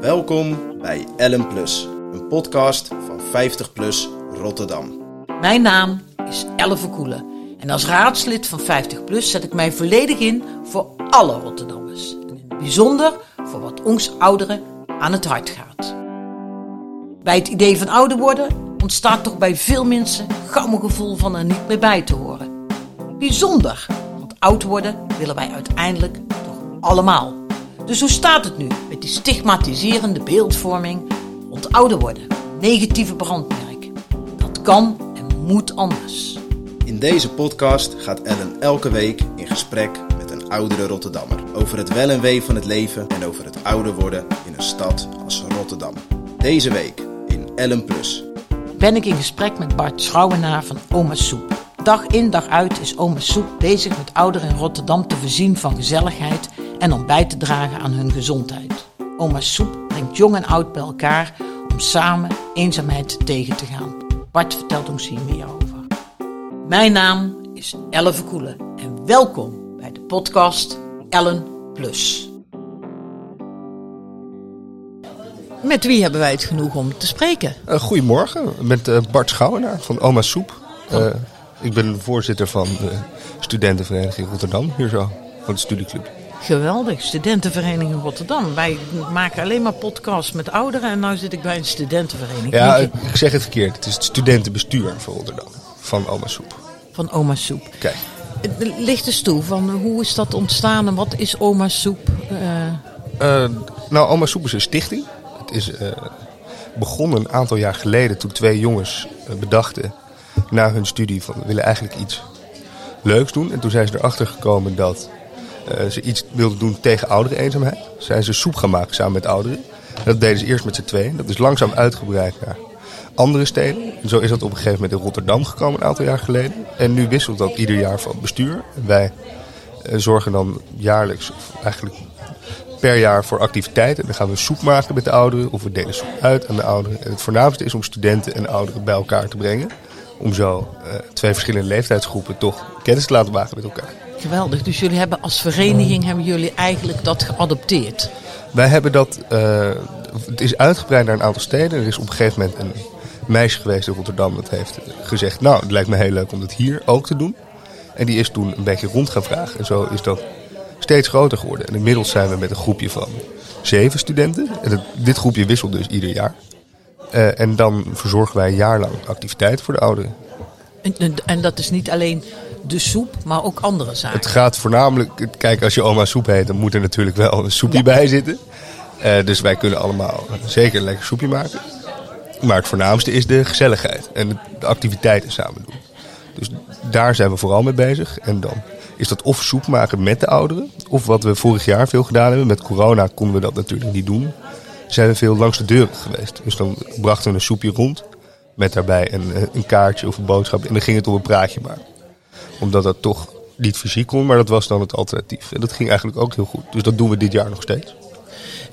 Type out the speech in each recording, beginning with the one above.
Welkom bij Ellen Plus, een podcast van 50 Plus Rotterdam. Mijn naam is Elle Verkoelen en als raadslid van 50PLUS zet ik mij volledig in voor alle Rotterdammers. En in het bijzonder voor wat ons ouderen aan het hart gaat. Bij het idee van ouder worden ontstaat toch bij veel mensen gauw een gevoel van er niet meer bij te horen. Bijzonder, want oud worden willen wij uiteindelijk toch allemaal. Dus hoe staat het nu met die stigmatiserende beeldvorming rond ouder worden? Negatieve brandmerk. Dat kan en moet anders. In deze podcast gaat Ellen elke week in gesprek met een oudere Rotterdammer over het wel en wee van het leven en over het ouder worden in een stad als Rotterdam. Deze week in Ellen Plus. ben ik in gesprek met Bart Schouwenaar van Oma Soep. Dag in dag uit is Oma Soep bezig met ouderen in Rotterdam te voorzien van gezelligheid en om bij te dragen aan hun gezondheid. Oma Soep brengt jong en oud bij elkaar om samen eenzaamheid tegen te gaan. Bart vertelt ons hier meer over. Mijn naam is Elle Verkoelen en welkom bij de podcast Ellen Plus. Met wie hebben wij het genoeg om te spreken? Uh, goedemorgen, met uh, Bart Schouwenaar van Oma Soep. Uh, ik ben voorzitter van de studentenvereniging Rotterdam, hier zo, van de studieclub. Geweldig, studentenvereniging Rotterdam. Wij maken alleen maar podcasts met ouderen en nu zit ik bij een studentenvereniging. Ja, ik zeg het verkeerd. Het is het studentenbestuur van Rotterdam, van Oma Soep. Van Oma Soep. Kijk. Licht eens toe, van hoe is dat ontstaan en wat is Oma Soep? nou, Oma Soep is een stichting. Het is uh, begonnen een aantal jaar geleden toen twee jongens bedachten na hun studie van we willen eigenlijk iets leuks doen. En toen zijn ze erachter gekomen dat uh, ze iets wilden doen tegen oudere eenzaamheid. Zijn ze soep gaan maken samen met ouderen. En dat deden ze eerst met z'n tweeën. Dat is langzaam uitgebreid naar andere steden. En zo is dat op een gegeven moment in Rotterdam gekomen een aantal jaar geleden. En nu wisselt dat ieder jaar van bestuur. Wij zorgen dan jaarlijks, of eigenlijk per jaar voor activiteiten. En dan gaan we soep maken met de ouderen of we delen soep uit aan de ouderen. En het voornaamste is om studenten en ouderen bij elkaar te brengen. Om zo uh, twee verschillende leeftijdsgroepen toch kennis te laten maken met elkaar. Geweldig, dus jullie hebben als vereniging hebben jullie eigenlijk dat geadopteerd? Wij hebben dat, uh, het is uitgebreid naar een aantal steden. Er is op een gegeven moment een meisje geweest in Rotterdam dat heeft gezegd... nou, het lijkt me heel leuk om dat hier ook te doen. En die is toen een beetje rond gaan vragen. En zo is dat steeds groter geworden. En inmiddels zijn we met een groepje van zeven studenten. En het, dit groepje wisselt dus ieder jaar. Uh, en dan verzorgen wij een jaar lang activiteiten voor de ouderen. En, en, dat is niet alleen de soep, maar ook andere zaken? Het gaat voornamelijk... Kijk, als je oma soep heet, dan moet er natuurlijk wel een soepje ja. bij zitten. Uh, dus wij kunnen allemaal zeker een lekker soepje maken. Maar het voornaamste is de gezelligheid. En de activiteiten samen doen. Dus daar zijn we vooral mee bezig. En dan is dat of soep maken met de ouderen. Of wat we vorig jaar veel gedaan hebben. Met corona konden we dat natuurlijk niet doen. Zijn we veel langs de deuren geweest. Dus dan brachten we een soepje rond. Met daarbij een, een kaartje of een boodschap. En dan ging het om een praatje maken. Omdat dat toch niet fysiek kon. Maar dat was dan het alternatief. En dat ging eigenlijk ook heel goed. Dus dat doen we dit jaar nog steeds.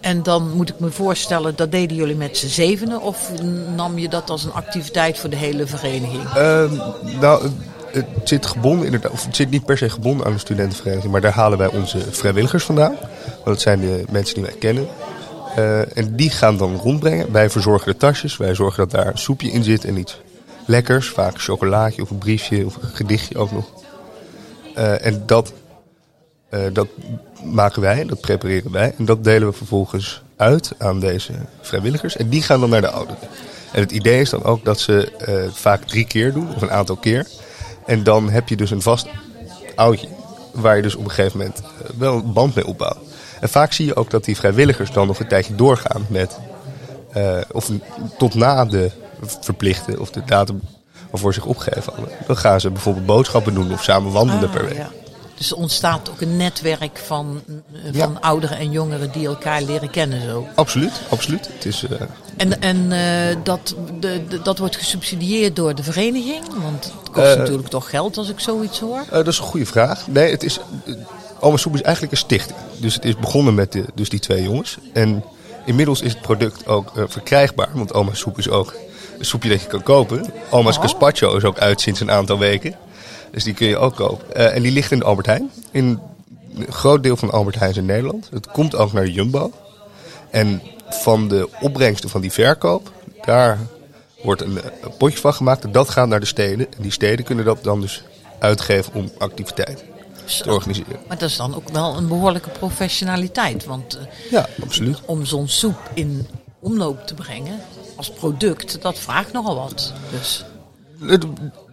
En dan moet ik me voorstellen, dat deden jullie met z'n zevenen? Of nam je dat als een activiteit voor de hele vereniging? Uh, nou, het zit gebonden inderdaad, of het zit niet per se gebonden aan de studentenvereniging, maar daar halen wij onze vrijwilligers vandaan. Want dat zijn de mensen die wij kennen. Uh, en die gaan dan rondbrengen. Wij verzorgen de tasjes, wij zorgen dat daar soepje in zit en iets lekkers. Vaak een chocolaatje of een briefje of een gedichtje ook nog. Uh, en dat, uh, dat maken wij, dat prepareren wij. En dat delen we vervolgens uit aan deze vrijwilligers. En die gaan dan naar de ouderen. En het idee is dan ook dat ze vaak drie keer doen, of een aantal keer. En dan heb je dus een vast oudje. Waar je dus op een gegeven moment wel een band mee opbouwt. En vaak zie je ook dat die vrijwilligers dan nog een tijdje doorgaan met. Uh, of tot na de verplichten of de datum waarvoor zich opgeven. Dan gaan ze bijvoorbeeld boodschappen doen of samen wandelen Ah, per week. ja. Dus er ontstaat ook een netwerk van, van ouderen en jongeren die elkaar leren kennen zo. Absoluut, absoluut. Het is, uh, En, en uh, dat, de, de, dat wordt gesubsidieerd door de vereniging? Want het kost Uh, natuurlijk toch geld als ik zoiets hoor. Dat is een goede vraag. Nee, het is. Oma Soep is eigenlijk een stichting. Dus het is begonnen met de, dus die twee jongens. En inmiddels is het product ook uh, verkrijgbaar. Want Oma Soep is ook een soepje dat je kan kopen. Oma's Oh. Gazpacho is ook uit sinds een aantal weken. Dus die kun je ook kopen. Uh, en die ligt in de Albert Heijn. In een groot deel van Albert Heijn in Nederland. Het komt ook naar Jumbo. En van de opbrengsten van die verkoop, daar wordt een, eh, een potje van gemaakt. En dat gaat naar de steden. En die steden kunnen dat dan dus uitgeven om activiteiten te organiseren. Maar dat is dan ook wel een behoorlijke professionaliteit. Want eh, Ja, absoluut. om zo'n soep in omloop te brengen als product, dat vraagt nogal wat. Dus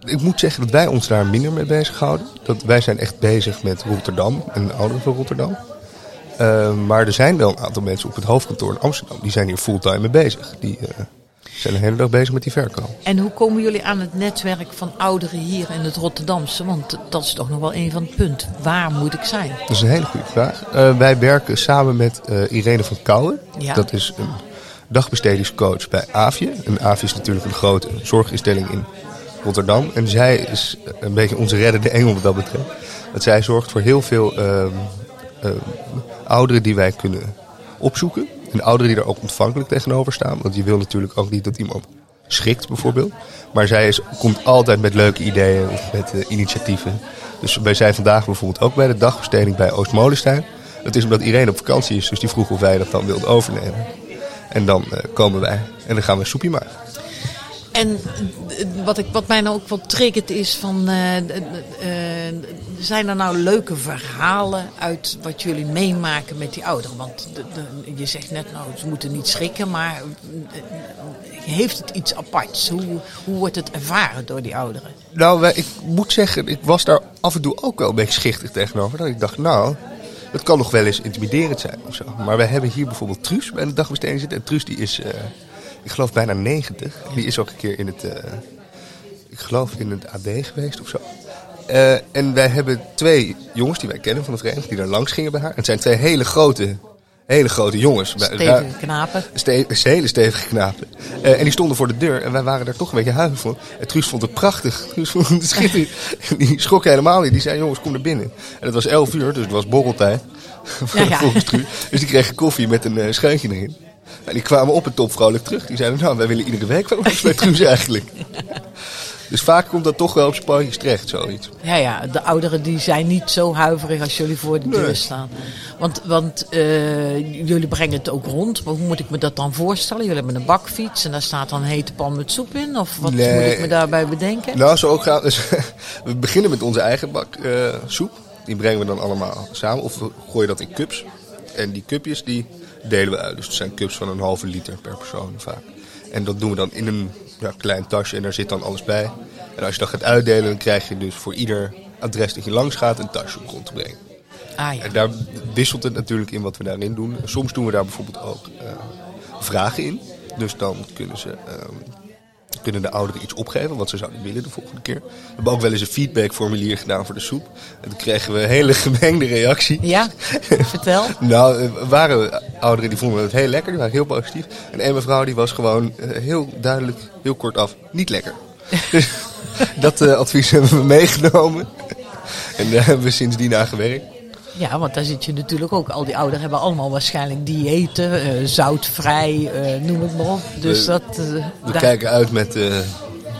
Ik moet zeggen dat wij ons daar minder mee bezighouden. Dat wij zijn echt bezig met Rotterdam en de ouderen van Rotterdam. Eh, maar er zijn wel een aantal mensen op het hoofdkantoor in Amsterdam. Die zijn hier fulltime mee bezig. Die eh, zijn de hele dag bezig met die verkoop. En hoe komen jullie aan het netwerk van ouderen hier in het Rotterdamse? Want dat is toch nog wel een van het punt. Waar moet ik zijn? Dat is een hele goede vraag. Eh, wij werken samen met eh, Irene van Kouwen. Ja. Dat is een dagbestedingscoach bij AVIE. En AVIE is natuurlijk een grote zorginstelling in Rotterdam. En zij is een beetje onze reddende engel wat dat betreft. Want zij zorgt voor heel veel ehm, ehm, ouderen die wij kunnen opzoeken. En ouderen die er ook ontvankelijk tegenover staan. Want je wil natuurlijk ook niet dat iemand schikt bijvoorbeeld. Maar zij is, komt altijd met leuke ideeën of met eh, initiatieven. Dus wij zijn vandaag bijvoorbeeld ook bij de dagbesteding bij Oostmolenstein. Dat is omdat iedereen op vakantie is, dus die vroeg of wij dat dan wilden overnemen. En dan eh, komen wij en dan gaan we een soepje maken. En eh, wat, ik, wat mij nou ook wel triggert is van... eh, eh, zijn er nou leuke verhalen uit wat jullie meemaken met die ouderen? Want de, je zegt net, nou, ze moeten niet schrikken, maar heeft het iets aparts? Hoe, hoe wordt het ervaren door die ouderen? Nou, ik moet zeggen, ik was daar af en toe ook wel een beetje schichtig tegenover. Dat ik dacht, nou, het kan nog wel eens intimiderend zijn of zo. Maar wij hebben hier bijvoorbeeld Truus bij de dagbesteding zitten. En Truus die is, ik geloof, bijna 90. Die is ook een keer in het, eh, ik geloof in het AD geweest of zo. Eh, en wij hebben twee jongens die wij kennen van de vereniging, die daar langs gingen bij haar. En het zijn twee hele grote, hele grote jongens. Stevige knapen. Ste hele stevige knapen. Eh, en die stonden voor de deur en wij waren daar toch een beetje huiverig van. En Truus vond het prachtig. Truus vond het schitterend. En die schrok helemaal niet. Die zei, jongens, kom naar binnen. En het was 11 uur, dus het was borreltijd. Ja, ja. Volgens Truus. Dus die kregen koffie met een uh, erin. En die kwamen op en top vrolijk terug. Die zeiden, nou, wij willen iedere week wel eens bij Truus eigenlijk. Dus vaak komt dat toch wel op pootjes terecht, zoiets. Ja, ja, de ouderen die zijn niet zo huiverig als jullie voor de deur Nee. staan. Want, want eh, jullie brengen het ook rond. Maar hoe moet ik me dat dan voorstellen? Jullie hebben een bakfiets en daar staat dan een hete pan met soep in? Of wat Nee. moet ik me daarbij bedenken? Nou, zo ook gaan. Dus, we beginnen met onze eigen bak eh, soep. Die brengen we dan allemaal samen. Of we gooien dat in cups. En die cupjes die delen we uit. Dus het zijn cups van een halve liter per persoon vaak. En dat doen we dan in een ja, klein tasje. En daar zit dan alles bij. En als je dat gaat uitdelen, dan krijg je dus voor ieder adres dat je langs gaat een tasje om rond te brengen. Ah ja. En daar wisselt het natuurlijk in wat we daarin doen. Soms doen we daar bijvoorbeeld ook eh, vragen in. Dus dan kunnen, ze, ehm, kunnen de ouderen iets opgeven wat ze zouden willen de volgende keer. We hebben ook wel eens een feedbackformulier gedaan voor de soep. En toen kregen we een hele gemengde reactie. Ja, vertel. Nou, er waren ouderen die vonden het heel lekker, die waren heel positief. En een mevrouw die was gewoon eh, heel duidelijk, heel kort af, niet lekker. Dus dat eh, advies hebben we meegenomen. En daar hebben we sindsdien aan gewerkt. Ja, want daar zit je natuurlijk ook. Al die ouderen hebben allemaal waarschijnlijk diëten, eh, zoutvrij, eh, noem het maar op. Dus We- dat... eh, We daar- kijken uit met,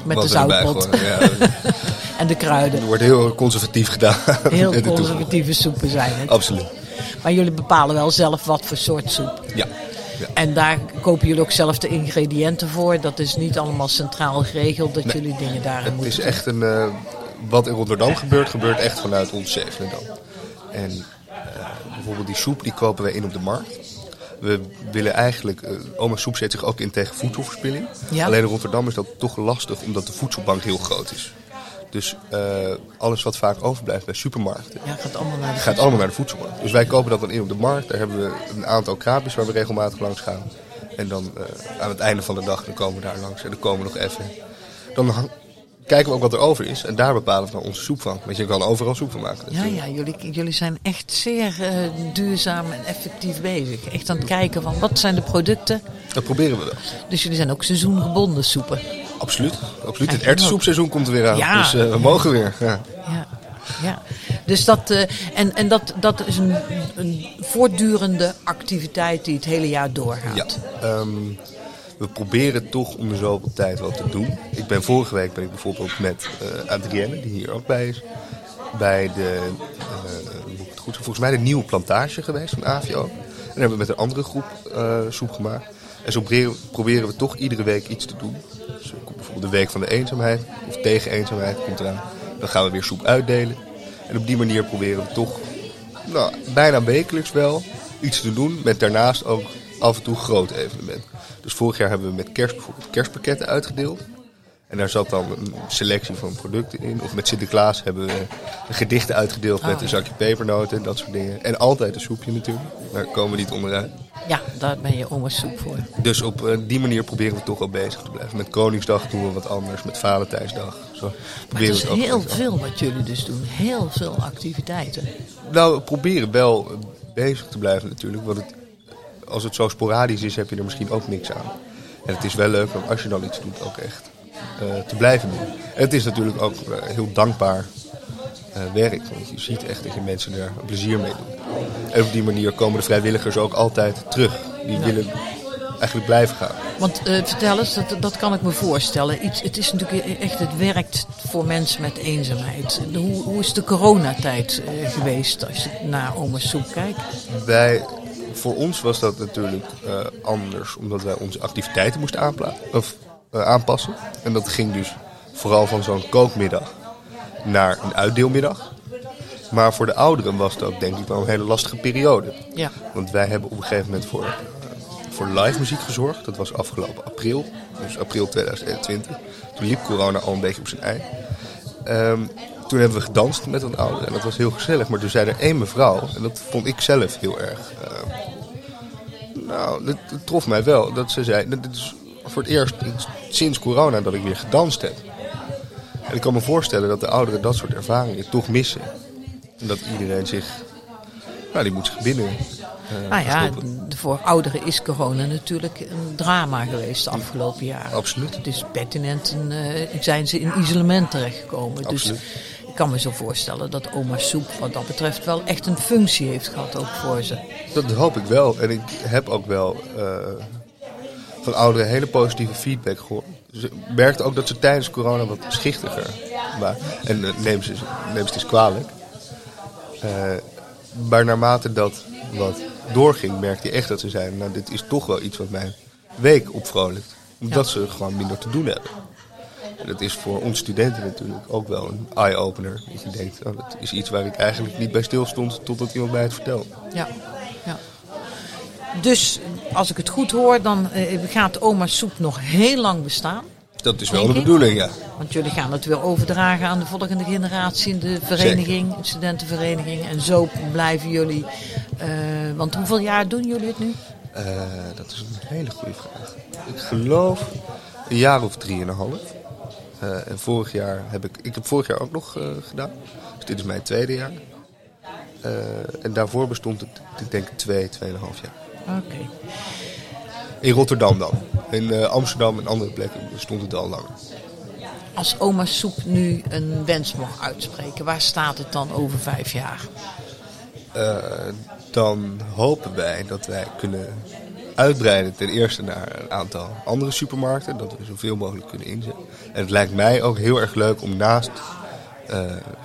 Met de zoutpot. Ja, En de kruiden. er wordt heel conservatief gedaan. Heel conservatieve soepen zijn het. Absoluut. Maar jullie bepalen wel zelf wat voor soort soep. Ja. ja. En daar kopen jullie ook zelf de ingrediënten voor. Dat is niet allemaal centraal geregeld dat jullie dingen daarin Het moeten is echt een. wat in Rotterdam gebeurt, gebeurt echt vanuit ons Zevenendam. En bijvoorbeeld die soep, die kopen wij in op de markt. We willen eigenlijk. eh, oma Soep zet zich ook in tegen voedselverspilling. Ja. Alleen in Rotterdam is dat toch lastig, omdat de voedselbank heel groot is. Dus eh, alles wat vaak overblijft bij supermarkten. Ja, gaat allemaal naar de gaat allemaal naar de voedselbank. Dus wij kopen dat dan in op de markt. Daar hebben we een aantal kraapjes waar we regelmatig langs gaan. En dan eh, aan het einde van de dag dan komen we daar langs. En dan komen we nog even. Dan kijken we ook wat er over is. En daar bepalen we dan onze soep van. Want je kan overal soep van maken. Ja, ja jullie, jullie zijn echt zeer eh, duurzaam en effectief bezig. Echt aan het kijken van wat zijn de producten. Dat proberen we wel. Dus jullie zijn ook seizoengebonden soepen. Absoluut. Absoluut. Het Kijk, erwtensoepseizoen komt er weer aan. Ja. Dus eh, we mogen weer. Ja. Ja, ja. Dus dat, eh, en, en dat, dat is een, een voortdurende activiteit die het hele jaar doorgaat. Ja, ehm, we proberen toch om de zoveel tijd wat te doen. Ik ben vorige week ben ik bijvoorbeeld met eh Adrienne, die hier ook bij is, bij de, ik het goed, volgens mij de nieuwe plantage geweest van AVO. En daar hebben we met een andere groep eh, soep gemaakt. En zo proberen, we toch iedere week iets te doen. Dus bijvoorbeeld de week van de eenzaamheid, of tegen eenzaamheid komt eraan. Dan gaan we weer soep uitdelen. En op die manier proberen we toch nou, bijna wekelijks wel iets te doen. Met daarnaast ook af en toe grote evenementen. Dus vorig jaar hebben we met kerst bijvoorbeeld kerstpakketten uitgedeeld. En daar zat dan een selectie van producten in. Of met Sinterklaas hebben we gedichten uitgedeeld met Oh, een zakje pepernoten en dat soort dingen. En altijd een soepje natuurlijk. Daar komen we niet onderuit. Ja, daar ben je oma soep voor. Dus op eh, die manier proberen we toch wel bezig te blijven. Met Koningsdag doen we wat anders. Met Valentijnsdag. Zo Maar het is het heel veel wat jullie dus doen. Heel veel activiteiten. Nou, we proberen wel eh, bezig te blijven natuurlijk. Want het, als het zo sporadisch is, heb je er misschien ook niks aan. En het is wel leuk om als je dan iets doet ook echt eh, te blijven doen. En het is natuurlijk ook eh, heel dankbaar eh, werk. Want je ziet echt dat je mensen er plezier mee doet. En op die manier komen de vrijwilligers ook altijd terug. Die willen eigenlijk blijven gaan. Want vertel eens, dat, dat kan ik me voorstellen. Iets, het is natuurlijk echt, het werkt voor mensen met eenzaamheid. De- Hoe, hoe is de coronatijd geweest als je naar oma soep kijkt? Wij, voor ons was dat natuurlijk eh, anders, omdat wij onze activiteiten moesten aanpla- of, eh, aanpassen. En dat ging dus vooral van zo'n kookmiddag naar een uitdeelmiddag. Maar voor de ouderen was het ook denk ik wel een hele lastige periode. Ja. Want wij hebben op een gegeven moment voor, eh, voor live muziek gezorgd. Dat was afgelopen april, dus april 2021. Toen liep corona al een beetje op zijn eind. Ehm, toen hebben we gedanst met een ouder en dat was heel gezellig. Maar toen zei er één mevrouw, en dat vond ik zelf heel erg... ehm, nou, dat, dat trof mij wel. Dat ze zei, dit is voor het eerst sinds corona dat ik weer gedanst heb. En ik kan me voorstellen dat de ouderen dat soort ervaringen toch missen. En dat iedereen zich... Nou, die moet zich binnen eh, Nou ja, voor ouderen is corona natuurlijk een drama geweest de afgelopen jaren. Absoluut. Het is pertinent en eh, zijn ze in isolement terechtgekomen. Dus Absoluut. ik kan me zo voorstellen dat oma Soep wat dat betreft wel echt een functie heeft gehad ook voor ze. Dat hoop ik wel. En ik heb ook wel eh, van ouderen hele positieve feedback gehoord. Ze merkten ook dat ze tijdens corona wat schichtiger waren. En eh, neem, ze, neem ze het eens kwalijk. Eh, maar naarmate dat wat doorging, merkte je echt dat ze zeiden... nou, dit is toch wel iets wat mijn week opvrolijkt. Omdat ze gewoon minder te doen hebben. En dat is voor ons studenten natuurlijk ook wel een eye-opener. Dat je denkt, oh, dat is iets waar ik eigenlijk niet bij stil stond... totdat iemand mij het vertelde. Ja, ja. Dus als ik het goed hoor, dan eh, gaat oma Soep nog heel lang bestaan. Dat is wel de bedoeling, ja. Want jullie gaan het weer overdragen aan de volgende generatie in de vereniging, de studentenvereniging. En zo blijven jullie. eh, want hoeveel jaar doen jullie het nu? Eh, dat is een hele goede vraag. Ik geloof een jaar of drieënhalf. Eh en vorig jaar heb ik... Ik heb vorig jaar ook nog eh, gedaan. Dus dit is mijn tweede jaar. Eh, en daarvoor bestond het, ik denk, twee, tweeënhalf jaar. Oké. In Rotterdam dan. In Amsterdam en andere plekken bestond het al langer. Als oma Soep nu een wens mag uitspreken, waar staat het dan over vijf jaar? Dan hopen wij dat wij kunnen uitbreiden ten eerste naar een aantal andere supermarkten. Dat we zoveel mogelijk kunnen inzetten. En het lijkt mij ook heel erg leuk om naast eh,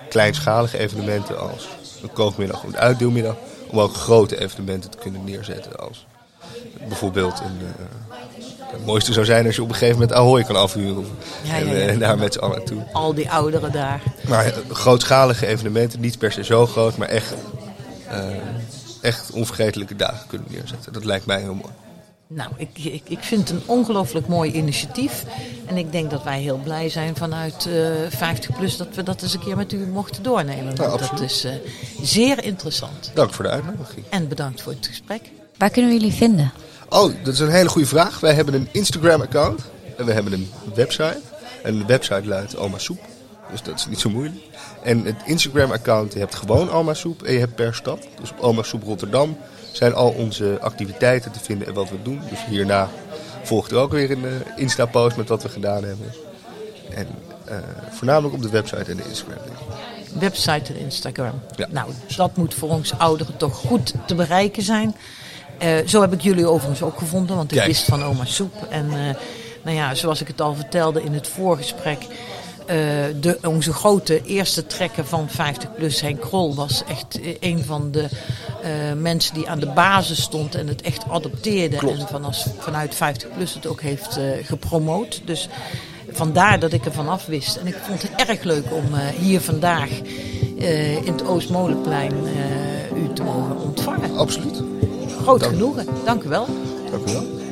kleinschalige evenementen als een kookmiddag of een uitdeelmiddag... om ook grote evenementen te kunnen neerzetten als bijvoorbeeld een... eh, het mooiste zou zijn als je op een gegeven moment Ahoy kan afhuren. Ja, en ja, eh, daar met z'n allen naartoe. Al die ouderen daar. Maar grootschalige evenementen, niet per se zo groot, maar echt, echt onvergetelijke dagen kunnen neerzetten. Dat lijkt mij heel mooi. Nou, ik, ik, ik vind het een ongelooflijk mooi initiatief. En ik denk dat wij heel blij zijn vanuit eh 50 plus dat we dat eens een keer met u mochten doornemen. Want dat is eh, zeer interessant. Dank voor de uitnodiging. En bedankt voor het gesprek. Waar kunnen we jullie vinden? Oh, dat is een hele goede vraag. Wij hebben een Instagram-account en we hebben een website. En de website luidt Oma Soep, dus dat is niet zo moeilijk. En het Instagram-account, je hebt gewoon Oma Soep en je hebt per stad. Dus op Oma Soep Rotterdam zijn al onze activiteiten te vinden en wat we doen. Dus hierna volgt er ook weer een eh, Insta-post met wat we gedaan hebben. En eh, voornamelijk op de website en de Instagram. Website en Instagram. Ja. Nou, dat moet voor ons ouderen toch goed te bereiken zijn. Eh, zo heb ik jullie overigens ook gevonden, want ik Kijk. wist van oma Soep. En nou ja, zoals ik het al vertelde in het voorgesprek. Eh, de, onze grote eerste trekker van 50 plus, Henk Krol, was echt eh, een van de eh, mensen die aan de basis stond en het echt adopteerde. En vanaf, vanuit 50PLUS het ook heeft eh, gepromoot. Dus vandaar dat ik er vanaf wist. En ik vond het erg leuk om hier vandaag in het Oostmolenplein u te mogen ontvangen. Absoluut. Groot genoegen. Dank u wel. Dank u wel.